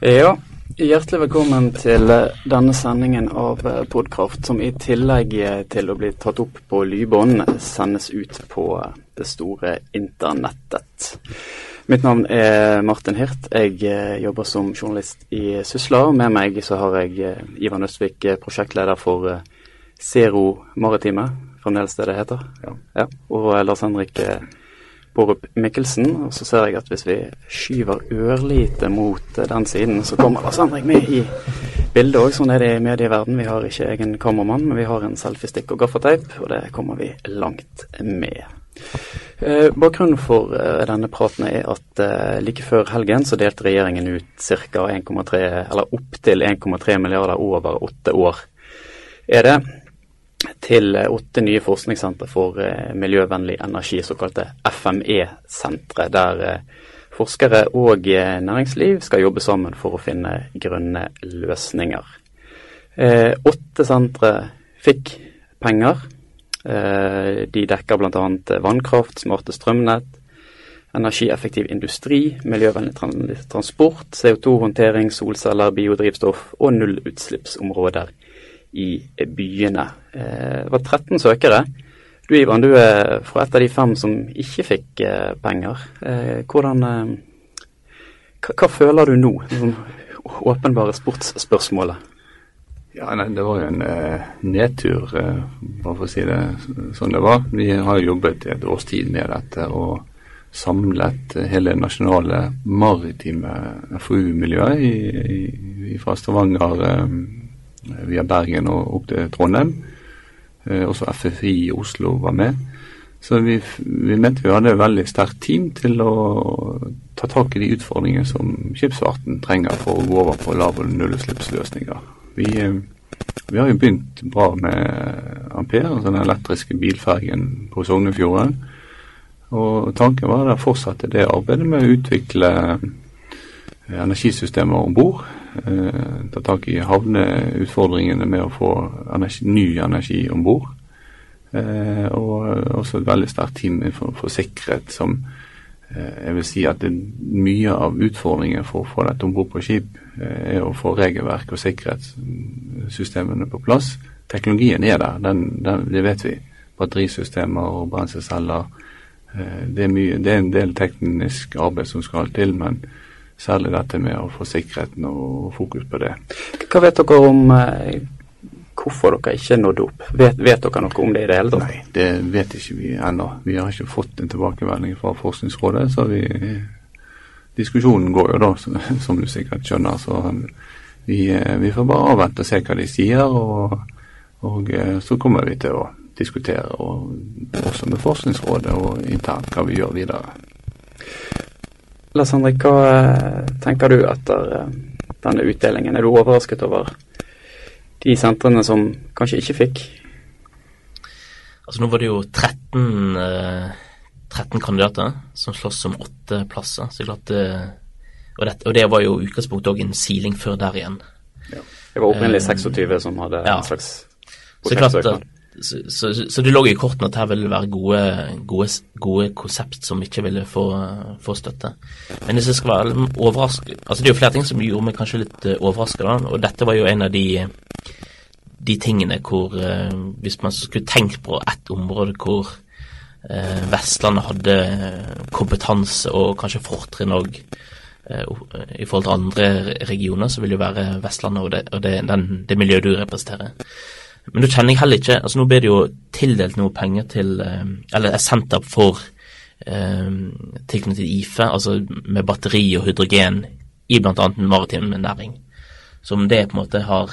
Ja, hjertelig velkommen til eh, denne sendingen av eh, Podkraft, som i tillegg eh, til å bli tatt opp på lydbånd, sendes ut på det store internettet. Mitt navn er Martin Hirt. Jeg jobber som journalist i Sysla. Med meg så har jeg Ivan Østvik, prosjektleder for Zero Maritime, fremdeles det det heter. Ja. ja. Og Lars Henrik Borup Mikkelsen. Og så ser jeg at hvis vi skyver ørlite mot eh, den siden, så kommer Lars Henrik med i bildet òg. Sånn er det i medieverden. Vi har ikke egen kameramann, men vi har en selfiestikk og gaffateip, og det kommer vi langt med. Eh, bakgrunnen for eh, denne praten er at like før helgen så delte regjeringen ut ca. 1,3 eller opptil 1,3 milliarder over åtte år. Er det til åtte nye forskningssentre for eh, miljøvennlig energi, såkalte FME-sentre, der eh, forskere og eh, næringsliv skal jobbe sammen for å finne grønne løsninger. Åtte sentre fikk penger. De dekker bl.a. vannkraft, smarte strømnett, energieffektiv industri, miljøvennlig transport, CO2-håndtering, solceller, biodrivstoff og nullutslippsområder i byene. Eh, det var 13 søkere. Du Ivan, du er fra et av de fem som ikke fikk eh, penger. Eh, hvordan hva, hva, føler du nå? Det åpenbare sportsspørsmålet. Ja, Det var jo en eh, nedtur, eh, bare for å si det sånn det var. Vi har jobbet et års tid med dette og samlet hele nasjonale maritime FoU-miljøet fra Stavanger, eh, via Bergen og opp til Trondheim. Eh, også FFI i Oslo var med. Så vi, vi, mente vi hadde et veldig sterkt team til å ta tak i de utfordringene som skipsfarten trenger for å gå over på lav- og nullutslippsløsninger. Vi, eh, vi, har jo begynt bra med Ampere, altså den elektriske bilfergen på Sognefjorden. Og tanken var å fortsette det arbeidet med å utvikle eh, energisystemer om bord eh, ta tak i havneutfordringene med å få energi, ny energi om bord. Eh, og også et veldig sterkt team for, for sikkerhet som eh, jeg vil si at det, mye av utfordringen for å få dette om bord på skip eh, er å få regelverk og sikkerhetssystemene på plass. Teknologien er der, den, den, det vet vi. Batterisystemer og brenselceller. Eh, det, det er en del teknisk arbeid som skal til, men Særlig dette med å få sikkerheten og fokus på det. Hva vet dere om eh, hvorfor dere ikke nådde opp? Vet, vet, dere noe om det i det hele tatt? Nei, det vet ikke vi ennå. Vi har ikke fått en tilbakemelding fra Forskningsrådet. så vi, Diskusjonen går jo da, som du sikkert skjønner. Så vi, eh, vi får bare avvente og se hva de sier. Og, og eh, så kommer vi til å diskutere, og, også med Forskningsrådet og internt, hva vi gjør videre. Lars Henrik, hva eh, tenker du etter eh, denne utdelingen? Er du overrasket over de sentrene som kanskje ikke fikk? Altså Nå var det jo 13, 13 eh, kandidater som slåss om åtte plasser. så klart og, det, og det var jo utgangspunktet òg en siling før der igjen. Ja. Det var opprinnelig 26 som hadde ja. en slags prosjektsøknad. Så, så, så, det lå i kortene at her ville være gode, gode, gode konsept som ikke ville få, få støtte. Men hvis jeg skal være overrasket Altså det er jo flere ting som gjorde meg kanskje litt overrasket, eh, og dette var jo en av de, de tingene hvor eh, Hvis man skulle tenkt på ett område hvor eh, Vestlandet hadde kompetanse og kanskje fortrinn òg i forhold til andre regioner, så vil det jo være Vestlandet og det, og det, den, det miljøet du representerer. Men da kjenner jeg heller ikke altså Nå blir det jo tildelt noe penger til eh, Eller er sendt opp for um, tilknyttet IFE, altså med batteri og hydrogen i bl.a. den maritime næring. Så om det på en måte har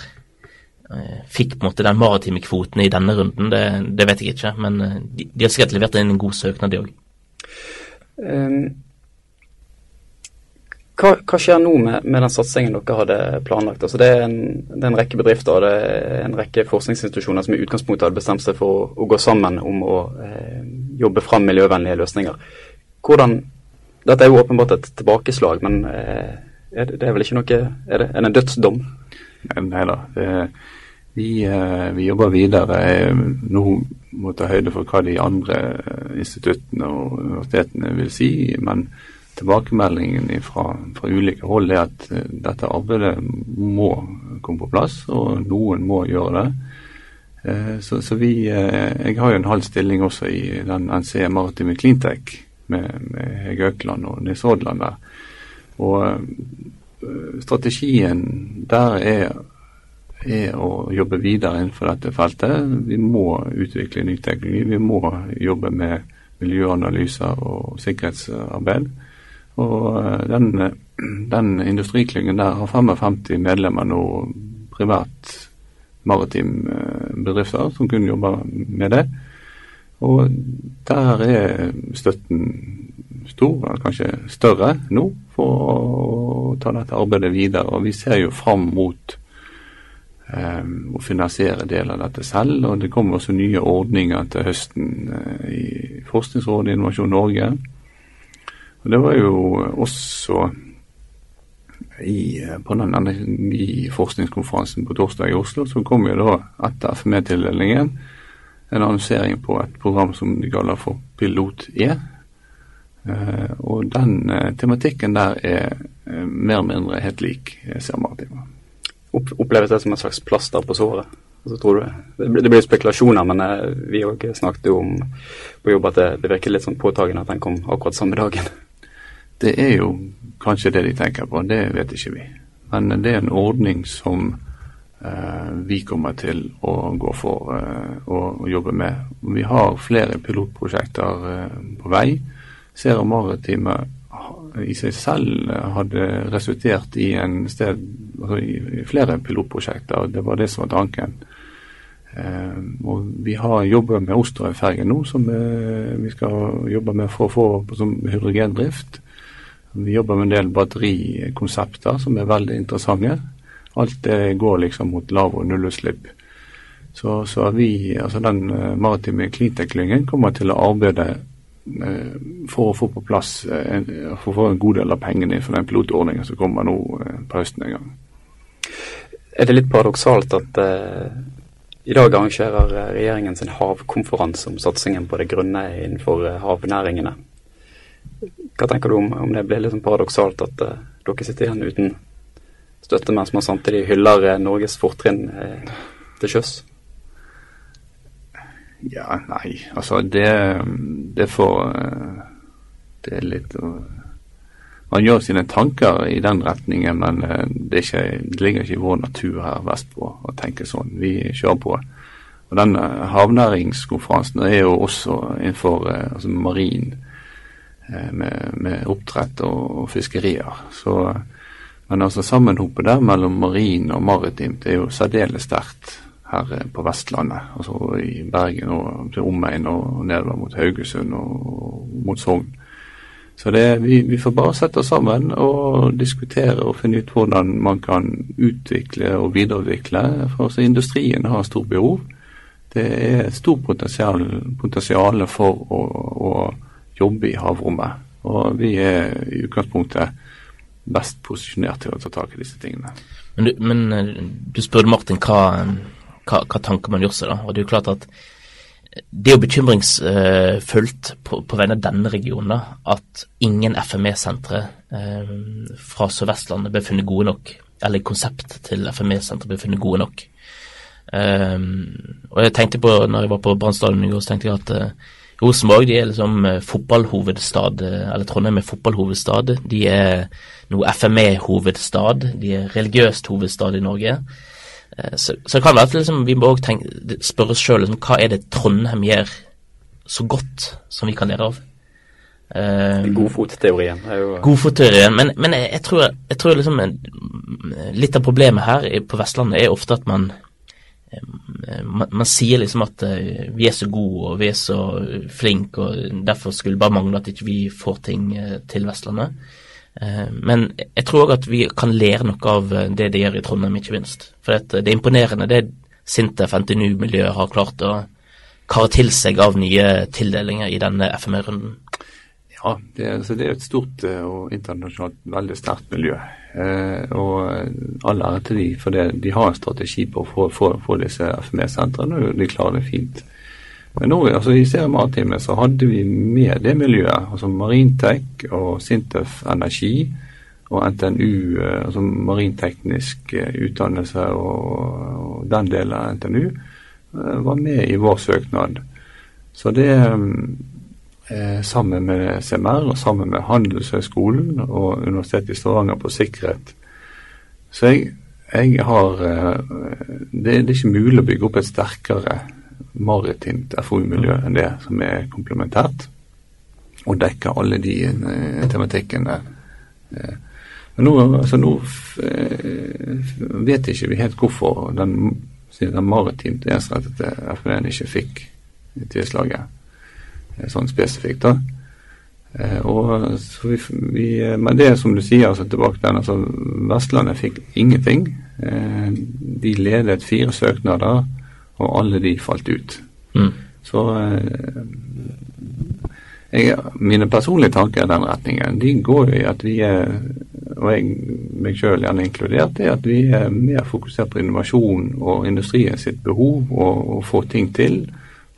eh, Fikk på en måte den maritime kvoten i denne runden, det, det vet jeg ikke. Men de, de, har sikkert levert inn en god søknad, de òg. Hva, skjer nå med, med, den satsingen dere hadde planlagt? Altså det, er en, det, er en, rekke bedrifter og det er en rekke forskningsinstitusjoner som i utgangspunktet hadde bestemt seg for å, å gå sammen om å eh, jobbe fram miljøvennlige løsninger. Hvordan, Dette er jo åpenbart et tilbakeslag, men eh, er det, det, er vel ikke noe Er det, er det en dødsdom? Nei da. Vi, eh, vi, jobber videre. Nå må ta høyde for hva de andre instituttene og universitetene vil si. men tilbakemeldingen fra, fra, ulike hold er at uh, dette arbeidet må komme på plass, og noen må gjøre det. Uh, så, så, vi Jeg har jo en halv stilling også i den NCE Maritime Cleantech med, med Hege Økland og Nils Odland der. Og strategien der er er å jobbe videre innenfor dette feltet. Vi må utvikle ny teknologi. Vi må jobbe med miljøanalyser og sikkerhetsarbeid. Og eh, den, den industriklyngen der har 55 medlemmer nå, privat maritime eh, bedrifter som kun jobber med det. Og der er støtten stor, kanskje større nå, for å ta dette arbeidet videre. Og vi ser jo fram mot um, å finansiere deler av dette selv. Og det kommer også nye ordninger til høsten i Forskningsrådet Innovasjon Norge. Og Det var jo også i, eh, på den energiforskningskonferansen på torsdag i Oslo, så kom jo da etter FME-tildelingen en annonsering på et program som de kaller for Pilot E. Uh, og den uh, tematikken der er uh, mer eller mindre helt lik ser Maritima. oppleves det som en slags plaster på såret. Så tror du, det blir spekulasjoner, men eh, vi snakket jo om på jobb at det, det virker litt sånn påtagende at den kom akkurat samme dagen. Det er jo kanskje det de tenker på, det vet ikke vi. Men det er en ordning som eh, vi kommer til å gå for eh, og, jobbe med. Vi har flere pilotprosjekter eh, på vei. Ser Maritime i seg selv hadde resultert i sted altså i flere pilotprosjekter. Det var det som var tanken. Eh, og Vi har jobber med Osterøyfergen nå, som eh, vi skal jobbe med for å få som hydrogendrift. Vi jobber med en del batterikonsepter som er veldig interessante. Alt det går liksom mot lav- og nullutslipp. Så, så vi, altså den eh, maritime cleantech-klyngen kommer til å arbeide Eh, for å få på plass en, for å få en god del av pengene for den pilotordningen som kommer nå eh, på høsten en gang. Er det litt paradoksalt at uh, i dag arrangerer regjeringen sin havkonferanse om satsingen på det grønne innenfor havnæringene? Hva tenker du om, om det blir sånn paradoksalt at uh, dere sitter igjen uten støtte, mens man samtidig hyller uh, Norges fortrinn til sjøs? Ja, nei, altså det, det får Det er litt Man gjør sine tanker i den retningen, men det, ikke, det ligger ikke i vår natur her vestpå å tenke sånn. Vi kjører på. Og den havnæringskonferansen er jo også innenfor altså marin, med, med, oppdrett og, fiskerier. Så, men altså sammenhopet der mellom marin og maritimt er jo særdeles sterkt her eh, på Vestlandet. Altså i Bergen og til omegn og nedover mot Haugesund og mot Sogn. Så det, vi, vi, får bare sette oss sammen og diskutere og finne ut hvordan man kan utvikle og videreutvikle. For altså, industrien har stort behov. Det er stort potensial, potensial for å, å, jobbe i havrommet. Og vi er i utgangspunktet best posisjonert til å ta tak i disse tingene. Men du, men eh, du spurte Martin hva hva, hva tanker man gjør seg. da, og Det er jo klart at det er jo bekymringsfullt på, på vegne av denne regionen da, at ingen FME-sentre eh, fra Sør-Vestlandet ble funnet gode nok, eller konsept til FME-sentre ble funnet gode nok. Um, og jeg tenkte på, når jeg var på Brannsdalen i går, så tenkte jeg at uh, Rosenborg de er liksom uh, fotballhovedstad, uh, eller Trondheim er fotballhovedstad. De er noe FME-hovedstad, de er religiøst hovedstad i Norge. Eh, så, så det kan være at liksom, vi må også spørre oss sjøl liksom, hva er det Trondheim gjør så godt som vi kan lære av. Uh, Godfotteorien. Godfotteorien. Men, men jeg, jeg, tror, jeg tror liksom litt av problemet her på Vestlandet er ofte at man man, man sier liksom at uh, vi er så gode og vi er så flinke, og derfor skulle bare mangle at ikke vi får ting uh, til Vestlandet. Eh, men jeg tror òg at vi kan lære noe av eh, det de gjør i Trondheim, ikke minst. For det er imponerende det Sintef NTNU-miljøet har klart å kare til seg av nye tildelinger i denne FME-runden. Ja, det altså det er, et stort eh, og internasjonalt veldig sterkt miljø. Eh, og all ære til de, for det, de har en strategi på å få, disse FME-sentrene, og de klarer det fint. Men nå, altså i Serie Maritime så hadde vi med det miljøet, altså Marintech og Sintef Energi og NTNU, eh, altså marinteknisk eh, utdannelse og, og den delen av NTNU, var med i vår søknad. Så det eh, sammen med CMR og sammen med Handelshøyskolen og Universitetet i Stavanger på sikkerhet. Så jeg, jeg har det, det er ikke mulig å bygge opp et sterkere maritimt FoU-miljø enn det som er komplementært, og dekker alle de tematikkene. Eh, men nå, altså nå eh, vet ikke vi helt hvorfor den, den maritimt ensrettede FNN ikke fikk tilslaget eh, sånn spesifikt. da. Eh, og vi, vi, men det som du sier, altså tilbake til den, altså Vestlandet fikk ingenting. De ledet fire søknader, og alle de falt ut. Mm. Så jeg, mine personlige tanker i den retningen de går jo i at vi er og jeg meg sjøl gjerne inkludert, er at vi er mer fokusert på innovasjon og industrien sitt behov og å få ting til.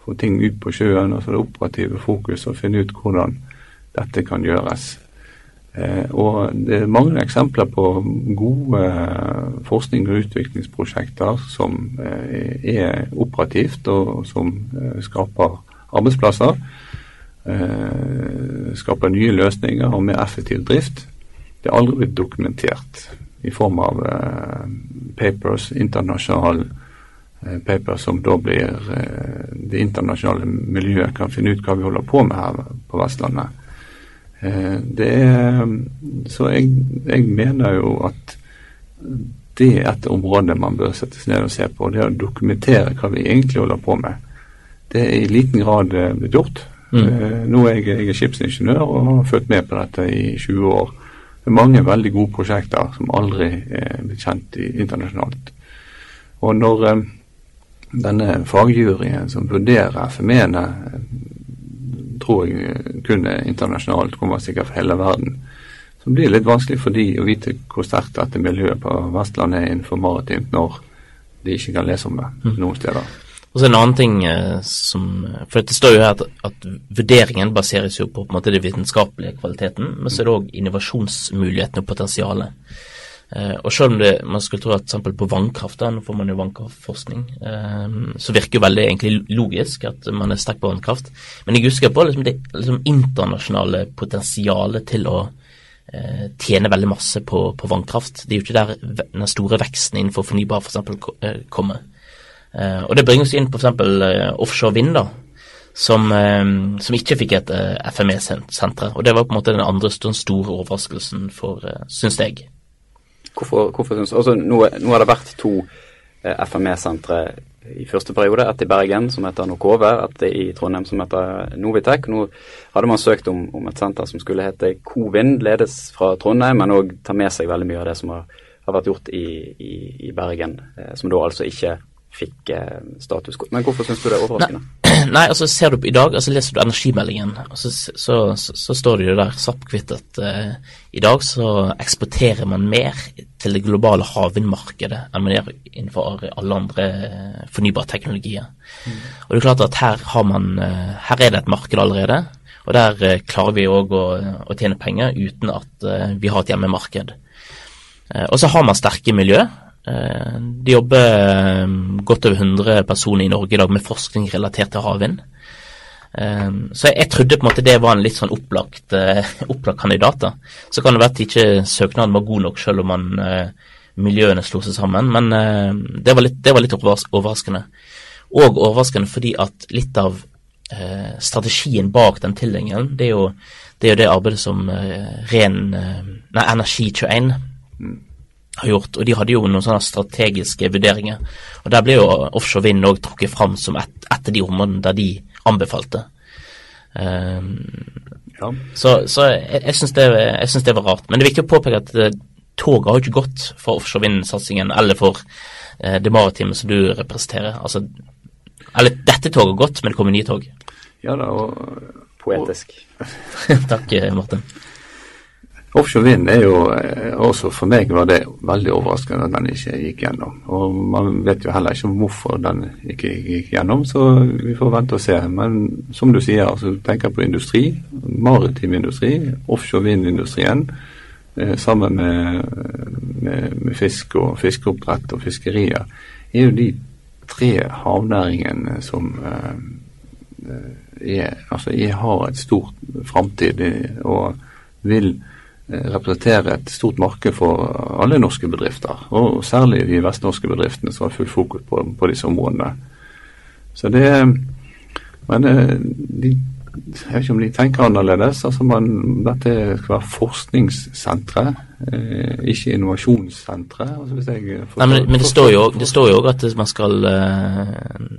Få ting ut på sjøen, altså det operative fokuset, og finne ut hvordan dette kan gjøres. Eh, og Det er mange eksempler på gode forskning- og utviklingsprosjekter som eh, er operativt og som eh, skaper arbeidsplasser. Eh, skaper nye løsninger og mer effektiv drift. Det er aldri blitt dokumentert i form av papers, internasjonale uh, papers som da blir uh, Det internasjonale miljøet kan finne ut hva vi holder på med her på Vestlandet. det er Så jeg, jeg, mener jo at det er et område man bør settes ned og se på. Det å dokumentere hva vi egentlig holder på med. Det er i liten grad blitt gjort. Mm. nå er jeg, jeg er skipsingeniør og har fulgt med på dette i 20 år. Det er mange veldig gode prosjekter som aldri er blitt kjent internasjonalt. Og når eh, denne fagjuryen som vurderer FME-ene, tror jeg kun er internasjonalt, kommer sikkert fra hele verden, så blir det litt vanskelig for de å vite hvor sterkt dette miljøet på Vestlandet er innenfor maritimt når de ikke kan lese om det mm. noen steder. Og så en annen ting eh, som For det står jo her at, at, vurderingen baseres jo på, på en måte den vitenskapelige kvaliteten, men så er det òg innovasjonsmulighetene og potensialet. Eh, og selv om det, man skulle tro at eksempel på vannkraft, da, nå får man jo vannkraftforskning, eh, så virker jo veldig egentlig logisk at man er sterk på vannkraft. Men jeg husker på liksom det liksom internasjonale potensialet til å eh, tjene veldig masse på, på, vannkraft. Det er jo ikke der den store veksten innenfor fornybar f.eks. For kommer. Og det bringer oss inn på f.eks. Offshore vind, da, som, som ikke fikk et FME-senter. Og det var på en måte den andre store overraskelsen for, syns jeg. Hvorfor, hvorfor synes, Altså, nå, nå, har det vært to FME-sentre i første periode. Et i Bergen som heter Nokove, et i Trondheim som heter Novitek. Nå hadde man søkt om, om et senter som skulle hete Covind, ledes fra Trondheim, men òg tar med seg veldig mye av det som har, har vært gjort i, i, i Bergen, som da altså ikke fikk eh, status. Men hvorfor syns du det er overraskende? Nei, nei, altså ser du i dag, altså leser du energimeldingen, så, så, så, så står det jo der svart at uh, i dag så eksporterer man mer til det globale havvindmarkedet enn man gjør innenfor alle andre uh, fornybare teknologier. Mm. Og det er klart at her har man uh, her er det et marked allerede, og der klarer vi òg å, å, tjene penger uten at vi har et hjemmemarked. og så har man sterke miljø. Eh, de jobber eh, godt over 100 personer i Norge i dag med forskning relatert til havvind. Eh, så jeg, trodde på en måte det var en litt sånn opplagt, opplagt kandidat. da. Så kan det være at ikke søknaden var god nok, selv om man, miljøene slo seg sammen. Men det var litt, det var litt overraskende. Og overraskende fordi at litt av strategien bak den tildelingen, det er jo det, er jo det arbeidet som Ren nei, Energi21 har gjort, og de hadde jo noen sånne strategiske vurderinger. Og Der ble jo offshore vind òg trukket fram som et, et, av de områdene der de anbefalte. Um, ja. Så, så, jeg, jeg syns det, det, var rart. Men det er viktig å påpeke at uh, toget har jo ikke gått for offshore vind-satsingen eller for uh, det maritime som du representerer. Altså, eller dette toget har gått, men det kommer nye tog. Ja da, og Poetisk. Takk, Martin. Offshore vind er jo eh, også for meg var det veldig overraskende at den ikke gikk gjennom. Og man vet jo heller ikke hvorfor den ikke gikk gjennom, så vi får vente og se. Men som du sier, altså tenker på industri, maritim industri, offshore vindindustrien, eh, sammen med, med, med, fisk og fiskeoppdrett og fiskerier, er jo de tre havnæringene som eh, er, altså, har et stort framtid og vil Eh, representerer et stort marked for alle norske bedrifter, og særlig de vestnorske bedriftene som har fullt fokus på, på disse områdene. Så det, men eh, de jeg vet ikke om de tenker annerledes. altså man, Dette skal være forskningssentre, eh, ikke innovasjonssentre. Altså Nei, men, men det, står jo, òg at man skal, eh,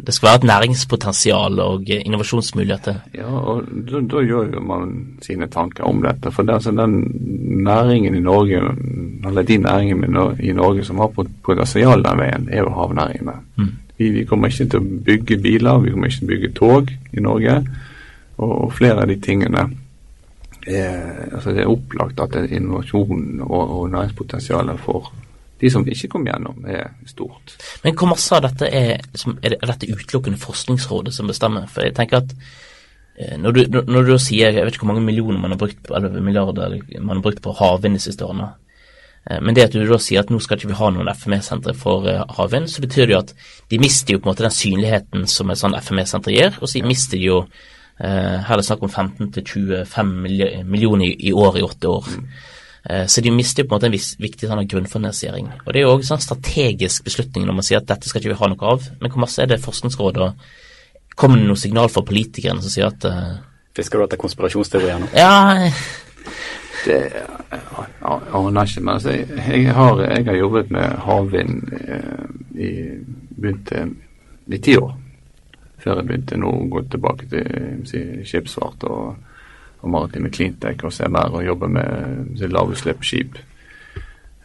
det skal være et næringspotensial og innovasjonsmuligheter. Ja, og da, da gjør jo man sine tanker om dette. For det, altså, den næringen i Norge, eller de næringene i Norge som har potensial den veien, er jo havnæringene. Mm. Vi, vi kommer ikke til å bygge biler, vi kommer ikke til å bygge tog i Norge. Og flere av de tingene er, altså det er opplagt at innovasjon og, og næringspotensialet for de som ikke kom gjennom, er stort. Men hvor masse av dette er, er, det, dette utelukkende Forskningsrådet som bestemmer? For jeg tenker at når du, når du sier jeg vet ikke hvor mange millioner man har brukt på, eller milliarder man har brukt på havvind de siste årene, eh, men det at du da sier at nå skal ikke vi ha noen FME-sentre for uh, havvind, så betyr det jo at de mister jo på en måte den synligheten som et sånn FME-senter gir, og så mister de jo Eh, her er det snakk om 15-25 millioner i år i åtte år. Mm. Så de mister jo på en måte en viss, viktig sånn grunnfinansiering. Og Det er jo også en sånn strategisk beslutning når man sier at dette skal ikke vi ha noe av. Men hvor masse er det Forskningsrådet og Kommer det noe signal fra politikerne som sier at uh, Fisker du etter konspirasjonsteorier nå? Ja, det aner ikke. Men altså, jeg, har, jeg har jobbet med havvind i, begynte i ti år før jeg begynte nå å gå tilbake til si, skipsfart og, og maritime cleantech og CMR og jobbe med si, lavutslippsskip.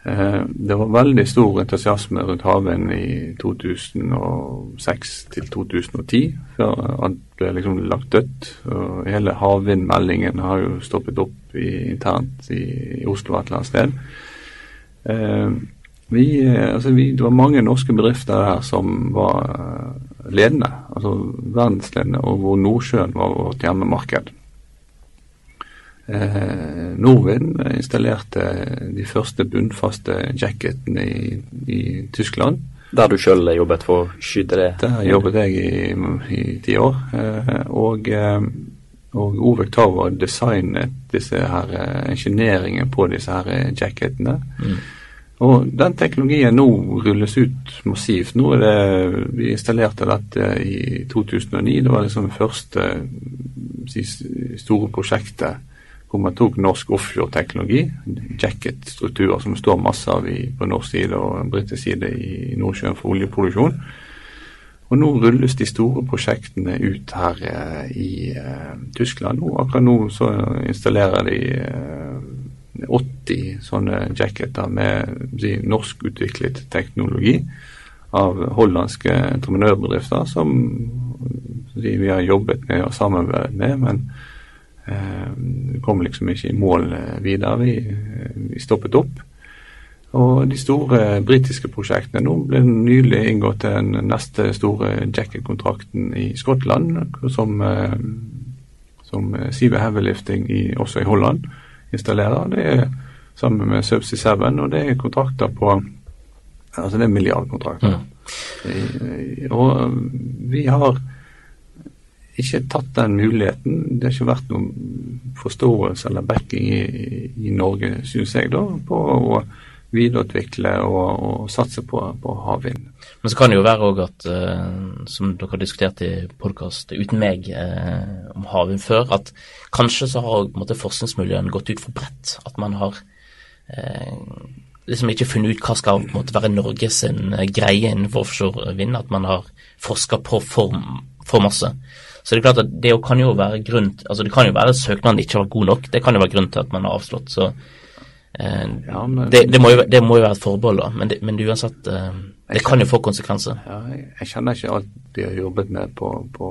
Eh, det var veldig stor entusiasme rundt havvind i 2006 til 2010, før alt ble liksom lagt dødt. Og hele havvindmeldingen har jo stoppet opp i, internt i, i Oslo et eller annet sted. Eh, vi, altså vi, det var mange norske bedrifter der som var ledende, altså verdensledende, og hvor Nordsjøen var vårt hjemmemarked. Eh, Norvind installerte de første bunnfaste jacketene i, i Tyskland. Der du sjøl jobbet for å skyte det? Der jobbet jeg i, ti år. Eh, og, eh, og Ove Tower designet disse her, eh, ingenieringen på disse her jacketene. Mm. Og den teknologien nå rulles ut massivt. Nå er det, Vi installerte dette i 2009. Det var liksom det første store prosjektet hvor man tok norsk offshore-teknologi, jacket-strukturer som står masse av i, på norsk side og britisk side i Nordsjøen for oljeproduksjon. Og nå rulles de store prosjektene ut her eh, i eh, Tyskland. Nå, akkurat nå så installerer de eh, 80 sånne jacketer med si, norskutviklet teknologi av hollandske entreprenørbedrifter som si, vi har jobbet med og samarbeidet med, men eh, kom liksom ikke i mål eh, videre. Vi, eh, vi stoppet opp. Og de store britiske prosjektene Nå ble det nylig inngått den neste store jacket-kontrakten i Skottland, som, som Sive Heavy i, også i Holland installerer. Det er sammen med Subsea 7, og det er kontrakter på Altså det er milliardkontrakter. Ja. Og vi har ikke tatt den muligheten. Det har ikke vært noen forståelse eller backing i, i Norge, syns jeg, da, på å videreutvikle og, og satse på, på, havvind. Men så kan det jo være òg at, uh, som dere har diskutert i podkast uten meg uh, om havvind før, at kanskje så har måte, forskningsmiljøene gått ut for bredt. At man har uh, liksom ikke funnet ut hva skal måte, være Norges greie innenfor offshore vind. At man har forska på for, for, masse. Så det er klart at det kan jo være grunn altså det kan jo være at søknaden ikke var god nok. Det kan jo være grunn til at man har avslått. så Eh, ja, men, det, det, må jo, det, må jo, være et forbehold, da. Men, det, men uansett, eh, Det kan jo få konsekvenser. Ja, jeg, jeg kjenner ikke alt de har jobbet med på, på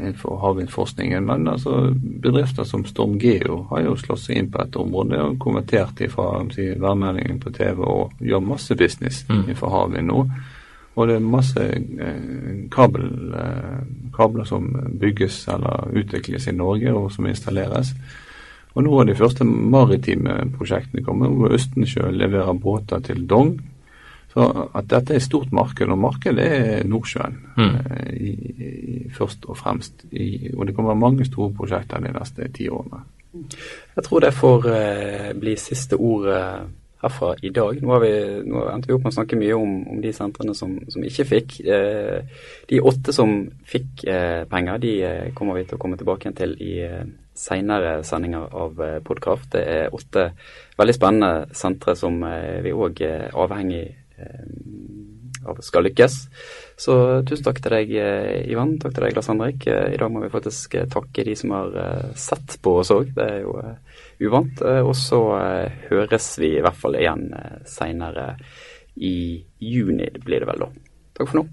innenfor havvindforskningen, men altså, bedrifter som Storm Geo har jo slått seg inn på et område og konvertert fra si, værmeldingen på TV og gjør masse business mm. innenfor havvind nå. Og det er masse eh, kabel, eh, kabler som bygges eller utvikles i Norge og som installeres. Og nå er de første maritime prosjektene kommet, hvor Østensjø leverer båter til Dong så at dette er et stort marked, og markedet er Nordsjøen mm. Eh, i, i, først og fremst. I, og det kommer mange store prosjekter de neste ti årene. Jeg tror det får eh, bli siste ord eh, herfra i dag. Nå, vi, nå endte vi opp med å snakke mye om, om de sentrene som, som ikke fikk. Eh, de åtte som fikk eh, penger, de eh, kommer vi til å komme tilbake igjen til i seinere sendinger av Podkraft. Det er åtte veldig spennende sentre som vi òg er avhengig av skal lykkes. Så tusen takk til deg, Ivan. Takk til deg, Lars Henrik. I dag må vi faktisk takke de som har sett på oss òg. Det er jo uvant. Og så høres vi i hvert fall igjen seinere i juni, blir det vel da. Takk for nå.